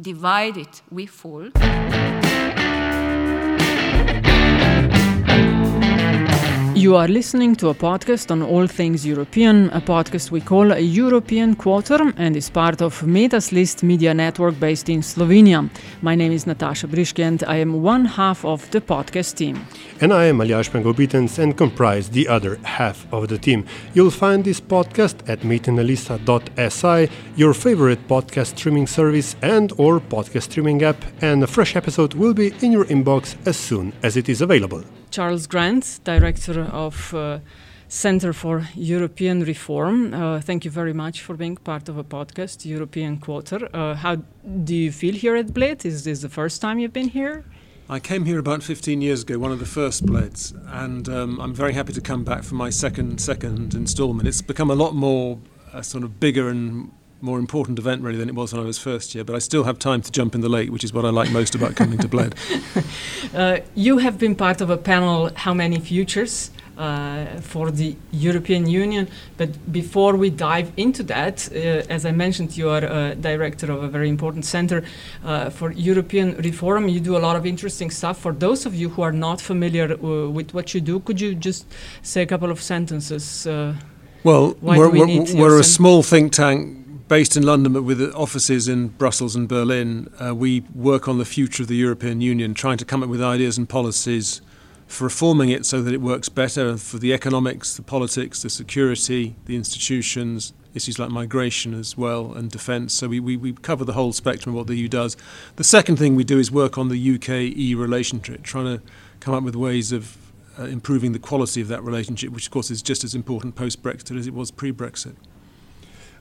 divided we fall. You are listening to a podcast on all things European, a podcast we call a European Quarter and is part of Metas List media network based in Slovenia. My name is Nataša Briški and I am one half of the podcast team. and I am Aljaž Pengov Bitenc and comprise the other half of the team. You'll find this podcast at metinalista.si, your favorite podcast streaming service and or podcast streaming app, and a fresh episode will be in your inbox as soon as it is available. Charles Grant, Director of uh, Center for European Reform. Uh, thank you very much for being part of a podcast, European Quarter. Uh, how do you feel here at Bled? Is this the first time you've been here? I came here about 15 years ago, one of the first Bleds, and um, I'm very happy to come back for my second second instalment. It's become a lot more a sort of bigger and more important event really than it was when I was first here, but I still have time to jump in the lake, which is what I like most about coming to Bled. Uh, you have been part of a panel, How Many Futures? Uh, for the European Union. But before we dive into that, uh, as I mentioned, you are a director of a very important center uh, for European reform. You do a lot of interesting stuff. For those of you who are not familiar uh, with what you do, could you just say a couple of sentences? Uh, Well, we're, we we're, we're a small think tank based in London but with offices in Brussels and Berlin. Uh, we work on the future of the European Union, trying to come up with ideas and policies for reforming it so that it works better for the economics, the politics, the security, the institutions, issues like migration as well, and defence. So we, we, we cover the whole spectrum of what the EU does. The second thing we do is work on the UK EU relationship, trying to come up with ways of uh, improving the quality of that relationship, which of course is just as important post Brexit as it was pre Brexit.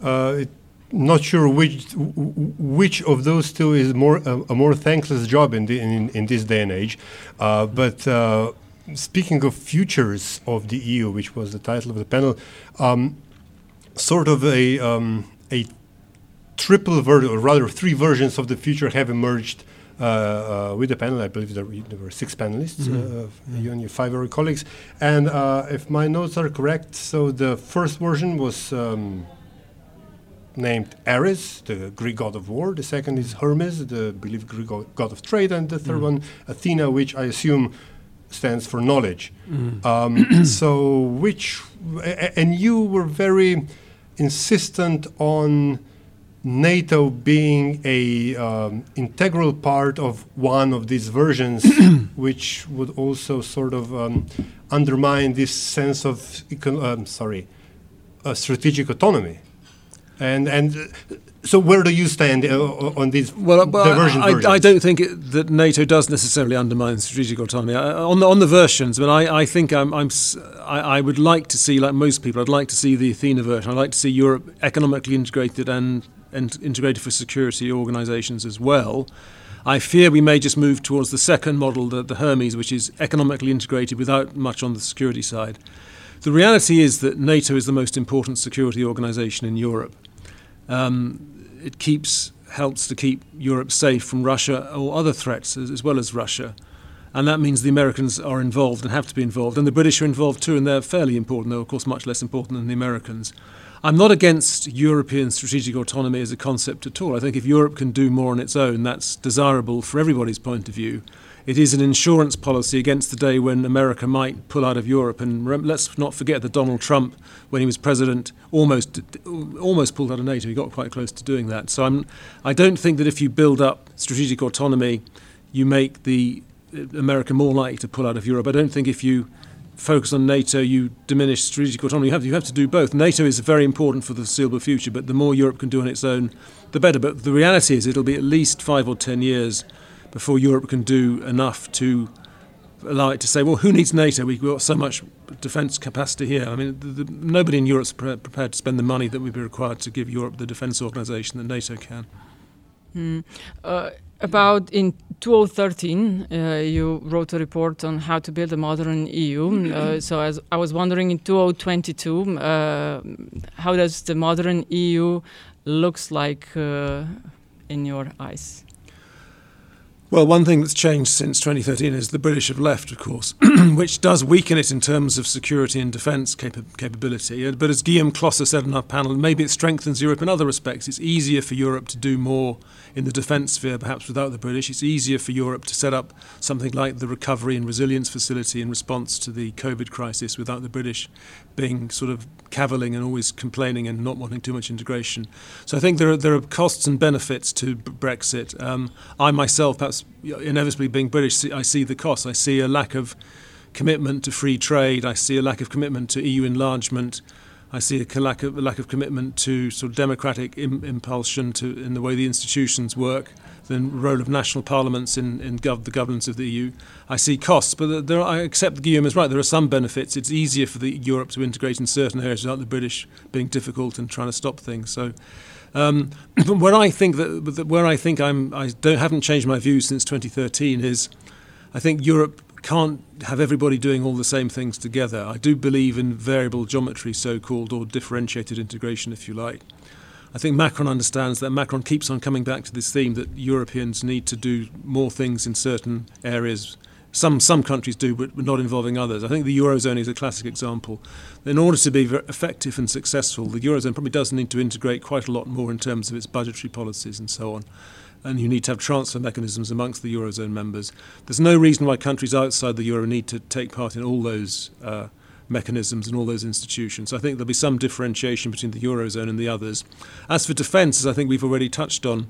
Uh, it- not sure which which of those two is more a, a more thankless job in, the, in in this day and age. Uh, but uh, speaking of futures of the EU, which was the title of the panel, um, sort of a um, a triple version, or rather three versions of the future have emerged uh, uh, with the panel. I believe there, were- there were six panelists, uh, you and your five other colleagues. And uh, if my notes are correct, so the first version was. Um, named Ares, the Greek god of war. The second is Hermes, the believed Greek god of trade, and the third one, Athena, which I assume stands for knowledge. Um, so, which, and you were very insistent on NATO being a um, integral part of one of these versions, which would also sort of um, undermine this sense of, um, sorry, uh, strategic autonomy. And and uh, so where do you stand uh, on these Well, I, I, versions? I don't think it, that NATO does necessarily undermine strategic autonomy I, on the on the versions. But I, I think I'm, I'm I, I would like to see, like most people, I'd like to see the Athena version. I'd like to see Europe economically integrated and and integrated for security organisations as well. I fear we may just move towards the second model, the, the Hermes, which is economically integrated without much on the security side. The reality is that NATO is the most important security organisation in Europe. Um, it keeps helps to keep Europe safe from Russia or other threats as, as well as Russia. And that means the Americans are involved and have to be involved. And the British are involved too, and they're fairly important, though, of course, much less important than the Americans. I'm not against European strategic autonomy as a concept at all. I think if Europe can do more on its own, that's desirable for everybody's point of view. It is an insurance policy against the day when America might pull out of Europe. And let's not forget that Donald Trump, when he was president, almost almost pulled out of NATO. He got quite close to doing that. So I'm, I don't think that if you build up strategic autonomy, you make the uh, America more likely to pull out of Europe. I don't think if you focus on NATO, you diminish strategic autonomy. You have, you have to do both. NATO is very important for the foreseeable future, but the more Europe can do on its own, the better. But the reality is it'll be at least five or ten years before Europe can do enough to allow it to say, well, who needs NATO? We've got so much defence capacity here. I mean, the, the, nobody in Europe's pre- prepared to spend the money that would be required to give Europe the defence organisation that NATO can. Mm. Uh, about in 2013, uh, you wrote a report on how to build a modern EU. Uh, so, as I was wondering, in 2022, uh, how does the modern EU looks like uh, in your eyes? Well, one thing that's changed since 2013 is the British have left, of course, which does weaken it in terms of security and defence capa- capability. Uh, but as Guillaume Klossa said in our panel, maybe it strengthens Europe in other respects. It's easier for Europe to do more in the defence sphere, perhaps without the British. It's easier for Europe to set up something like the Recovery and Resilience Facility in response to the COVID crisis without the British being sort of cavilling and always complaining and not wanting too much integration. So I think there are, there are costs and benefits to Brexit. Um, I myself, perhaps inevitably being British, I see the costs. I see a lack of commitment to free trade. I see a lack of commitment to EU enlargement. I see a lack of, a lack of commitment to sort of democratic Im- impulsion to in the way the institutions work the role of national parliaments in, in gov- the governance of the EU. I see costs, but there are, I accept Guillaume is right. There are some benefits. It's easier for the Europe to integrate in certain areas without the British being difficult and trying to stop things. So, um, where I think that where I think I'm I don't haven't changed my views since 2013 is, I think Europe can't have everybody doing all the same things together. I do believe in variable geometry, so-called, or differentiated integration, if you like. I think Macron understands that Macron keeps on coming back to this theme that Europeans need to do more things in certain areas. Some some countries do, but not involving others. I think the eurozone is a classic example. In order to be effective and successful, the eurozone probably does need to integrate quite a lot more in terms of its budgetary policies and so on. And you need to have transfer mechanisms amongst the eurozone members. There's no reason why countries outside the euro need to take part in all those. Uh, mechanisms and all those institutions. I think there'll be some differentiation between the Eurozone and the others. As for defence, as I think we've already touched on,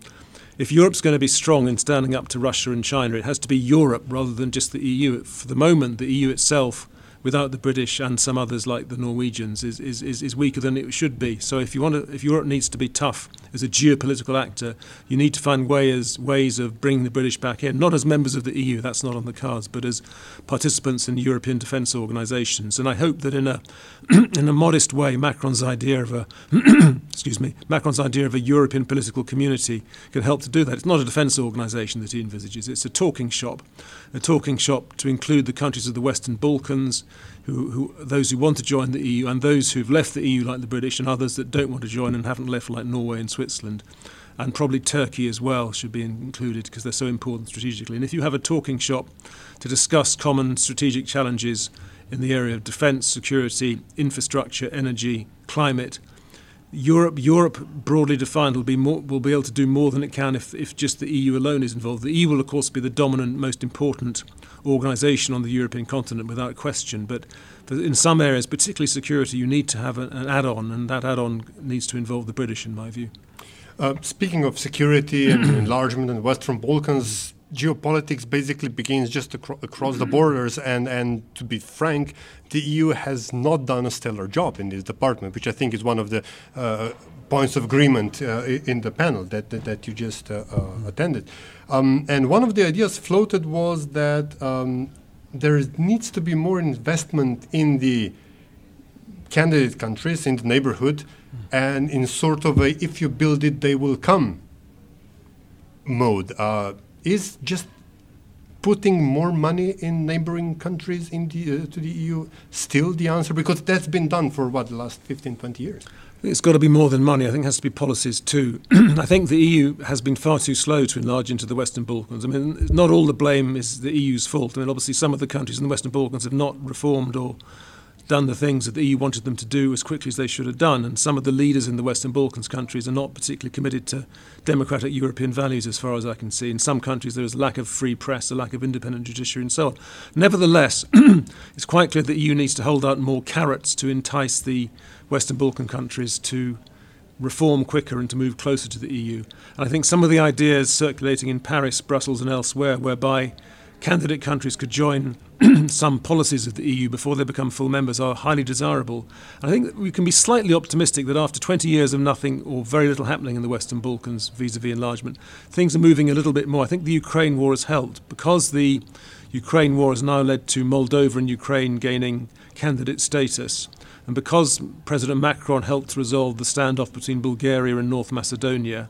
if Europe's going to be strong in standing up to Russia and China, it has to be Europe rather than just the EU. For the moment, the EU itself without the British and some others like the Norwegians is, is, is, is weaker than it should be. So if you want to, if Europe needs to be tough as a geopolitical actor, you need to find ways ways of bringing the British back in, not as members of the EU, that's not on the cards, but as participants in European defence organisations. And I hope that in a in a modest way, Macron's idea of a excuse me, Macron's idea of a European political community can help to do that. It's not a defence organisation that he envisages; it's a talking shop, a talking shop to include the countries of the Western Balkans who, who, those who want to join the EU and those who've left the EU, like the British, and others that don't want to join and haven't left, like Norway and Switzerland. And probably Turkey as well should be included because they're so important strategically. And if you have a talking shop to discuss common strategic challenges in the area of defence, security, infrastructure, energy, climate, Europe, Europe broadly defined, will be more, will be able to do more than it can if, if just the EU alone is involved. The EU will, of course, be the dominant, most important organisation on the European continent without question. But in some areas, particularly security, you need to have an, an add-on, and that add-on needs to involve the British, in my view. Uh, speaking of security and enlargement and the Western Balkans, geopolitics basically begins just acro- across the borders. And, and to be frank, the EU has not done a stellar job in this department, which I think is one of the uh, points of agreement uh, in the panel that, that, that you just uh, uh, attended. Um, and one of the ideas floated was that um, there needs to be more investment in the candidate countries, in the neighborhood, and in sort of a if you build it, they will come mode. Uh, is just putting more money in neighboring countries in the, uh, to the EU still the answer? Because that's been done for what, the last 15, 20 years? It's got to be more than money. I think it has to be policies too. I think the EU has been far too slow to enlarge into the Western Balkans. I mean, not all the blame is the EU's fault. I mean, obviously, some of the countries in the Western Balkans have not reformed or done the things that the EU wanted them to do as quickly as they should have done. And some of the leaders in the Western Balkans countries are not particularly committed to democratic European values, as far as I can see. In some countries, there is a lack of free press, a lack of independent judiciary, and so on. Nevertheless, it's quite clear that the EU needs to hold out more carrots to entice the Western Balkan countries to reform quicker and to move closer to the EU. And I think some of the ideas circulating in Paris, Brussels, and elsewhere, whereby candidate countries could join some policies of the EU before they become full members are highly desirable. And I think we can be slightly optimistic that after 20 years of nothing or very little happening in the Western Balkans vis a vis enlargement, things are moving a little bit more. I think the Ukraine war has helped because the Ukraine war has now led to Moldova and Ukraine gaining candidate status. And because President Macron helped resolve the standoff between Bulgaria and North Macedonia,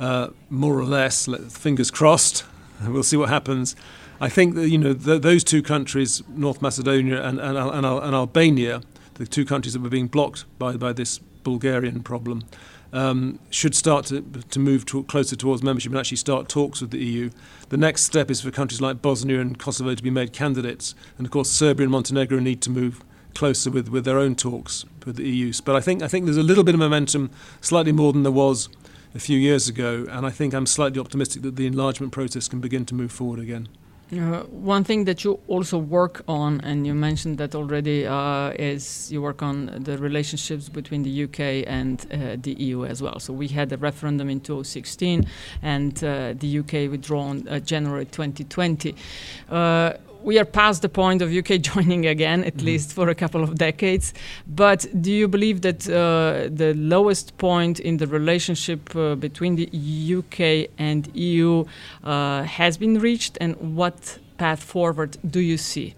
uh, more or less. Fingers crossed. We'll see what happens. I think that you know th- those two countries, North Macedonia and, and, and, and, Albania, the two countries that were being blocked by, by this Bulgarian problem, um, should start to, to move to, closer towards membership and actually start talks with the EU. The next step is for countries like Bosnia and Kosovo to be made candidates, and of course Serbia and Montenegro need to move closer with, with their own talks with the EU. But I think I think there's a little bit of momentum, slightly more than there was a few years ago, and I think I'm slightly optimistic that the enlargement process can begin to move forward again. Uh, one thing that you also work on, and you mentioned that already, uh, is you work on the relationships between the UK and uh, the EU as well. So we had a referendum in 2016, and uh, the UK withdrawn uh, January 2020 we are past the point of UK joining again, at mm-hmm. least for a couple of decades. But do you believe that uh, the lowest point in the relationship uh, between the UK and EU uh, has been reached, and what path forward do you see?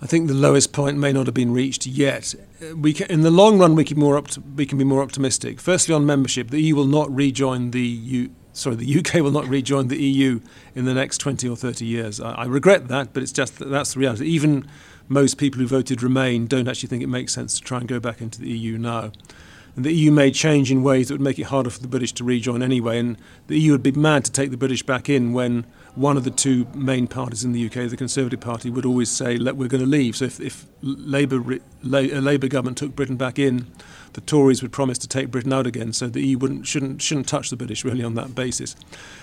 I think the lowest point may not have been reached yet. We can, in the long run, we can, more we can be more optimistic. Firstly, on membership, the EU will not rejoin the U- sorry, the UK will not rejoin the EU in the next 20 or 30 years. I, I regret that, but it's just that that's the reality. Even most people who voted Remain don't actually think it makes sense to try and go back into the EU now. And the EU may change in ways that would make it harder for the British to rejoin anyway. And the EU would be mad to take the British back in when one of the two main parties in the UK, the Conservative Party, would always say, "Let we're going to leave." So if, if Labour, a uh, Labour government took Britain back in, the Tories would promise to take Britain out again, so the EU wouldn't, shouldn't, shouldn't touch the British really on that basis.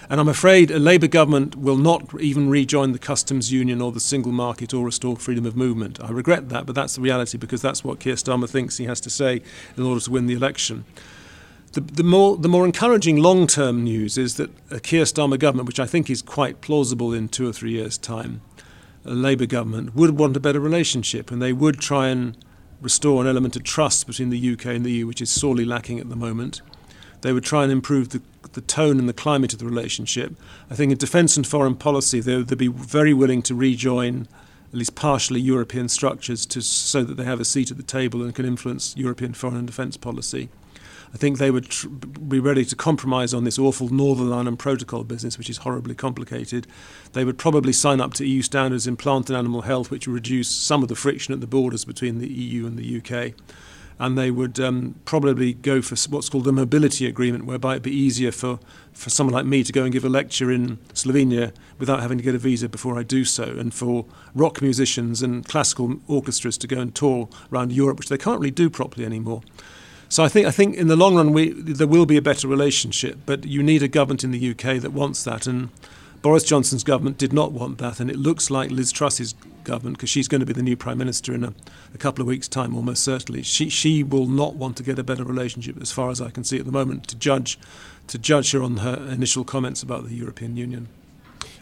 And I'm afraid a Labour government will not even rejoin the customs union or the single market or restore freedom of movement. I regret that, but that's the reality because that's what Keir Starmer thinks he has to say in order to win the election. The, the, more, the more encouraging long term news is that a Keir Starmer government, which I think is quite plausible in two or three years' time, a Labour government, would want a better relationship and they would try and restore an element of trust between the UK and the EU, which is sorely lacking at the moment. They would try and improve the, the tone and the climate of the relationship. I think in defence and foreign policy, they, would be very willing to rejoin at least partially European structures to, so that they have a seat at the table and can influence European foreign and defence policy. I think they would tr- be ready to compromise on this awful Northern Ireland Protocol business, which is horribly complicated. They would probably sign up to EU standards in plant and animal health, which would reduce some of the friction at the borders between the EU and the UK. And they would um, probably go for what's called a mobility agreement, whereby it'd be easier for, for someone like me to go and give a lecture in Slovenia without having to get a visa before I do so, and for rock musicians and classical orchestras to go and tour around Europe, which they can't really do properly anymore. So I think I think in the long run we, there will be a better relationship, but you need a government in the UK that wants that, and Boris Johnson's government did not want that, and it looks like Liz Truss's government, because she's going to be the new prime minister in a, a, couple of weeks' time, almost certainly. She she will not want to get a better relationship, as far as I can see at the moment, to judge to judge her on her initial comments about the European Union.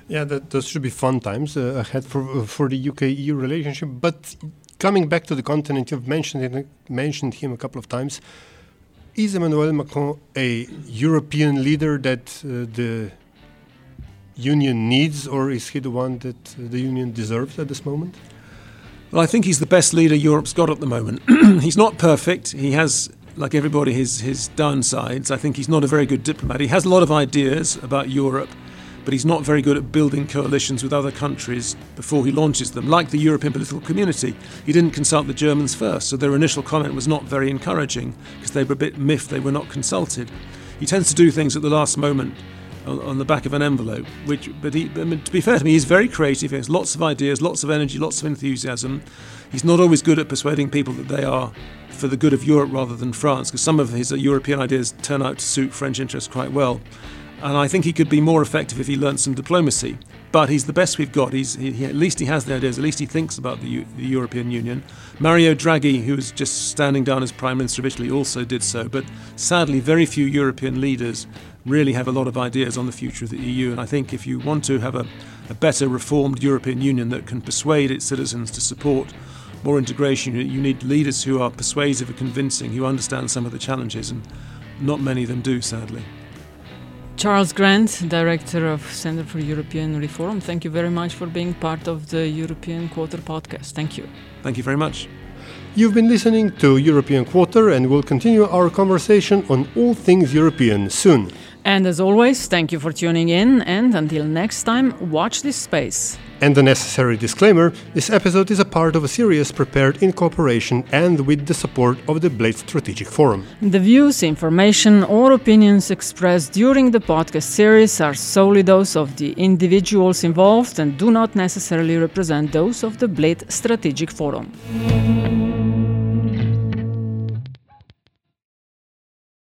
Yeah, that, those should be fun times uh, ahead for for the UK EU relationship. But coming back to the continent, you've mentioned it, mentioned him a couple of times. Is Emmanuel Macron a European leader that uh, the union needs, or is he the one that uh, the union deserves at this moment? Well, I think he's the best leader Europe's got at the moment. he's not perfect. He has, like everybody, his his downsides. I think he's not a very good diplomat. He has a lot of ideas about Europe but he's not very good at building coalitions with other countries before he launches them. Like the European political community, he didn't consult the Germans first, so their initial comment was not very encouraging because they were a bit miffed they were not consulted. He tends to do things at the last moment on, the back of an envelope. Which, but he, I mean, to be fair to me, he's very creative. He has lots of ideas, lots of energy, lots of enthusiasm. He's not always good at persuading people that they are for the good of Europe rather than France, because some of his European ideas turn out to suit French interests quite well and I think he could be more effective if he learnt some diplomacy. But he's the best we've got. He's, he, he, at least he has the ideas. At least he thinks about the, U, the European Union. Mario Draghi, who was just standing down as Prime Minister of Italy, also did so. But sadly, very few European leaders really have a lot of ideas on the future of the EU. And I think if you want to have a, a better reformed European Union that can persuade its citizens to support more integration, you need leaders who are persuasive and convincing, who understand some of the challenges, and not many of them do, sadly. Charles Grant, Director of Center for European Reform, thank you very much for being part of the European Quarter podcast. Thank you. Thank you very much. You've been listening to European Quarter, and we'll continue our conversation on all things European soon. And as always, thank you for tuning in, and until next time, watch this space. And the necessary disclaimer this episode is a part of a series prepared in cooperation and with the support of the Bled Strategic Forum. The views, information, or opinions expressed during the podcast series are solely those of the individuals involved and do not necessarily represent those of the Bled Strategic Forum.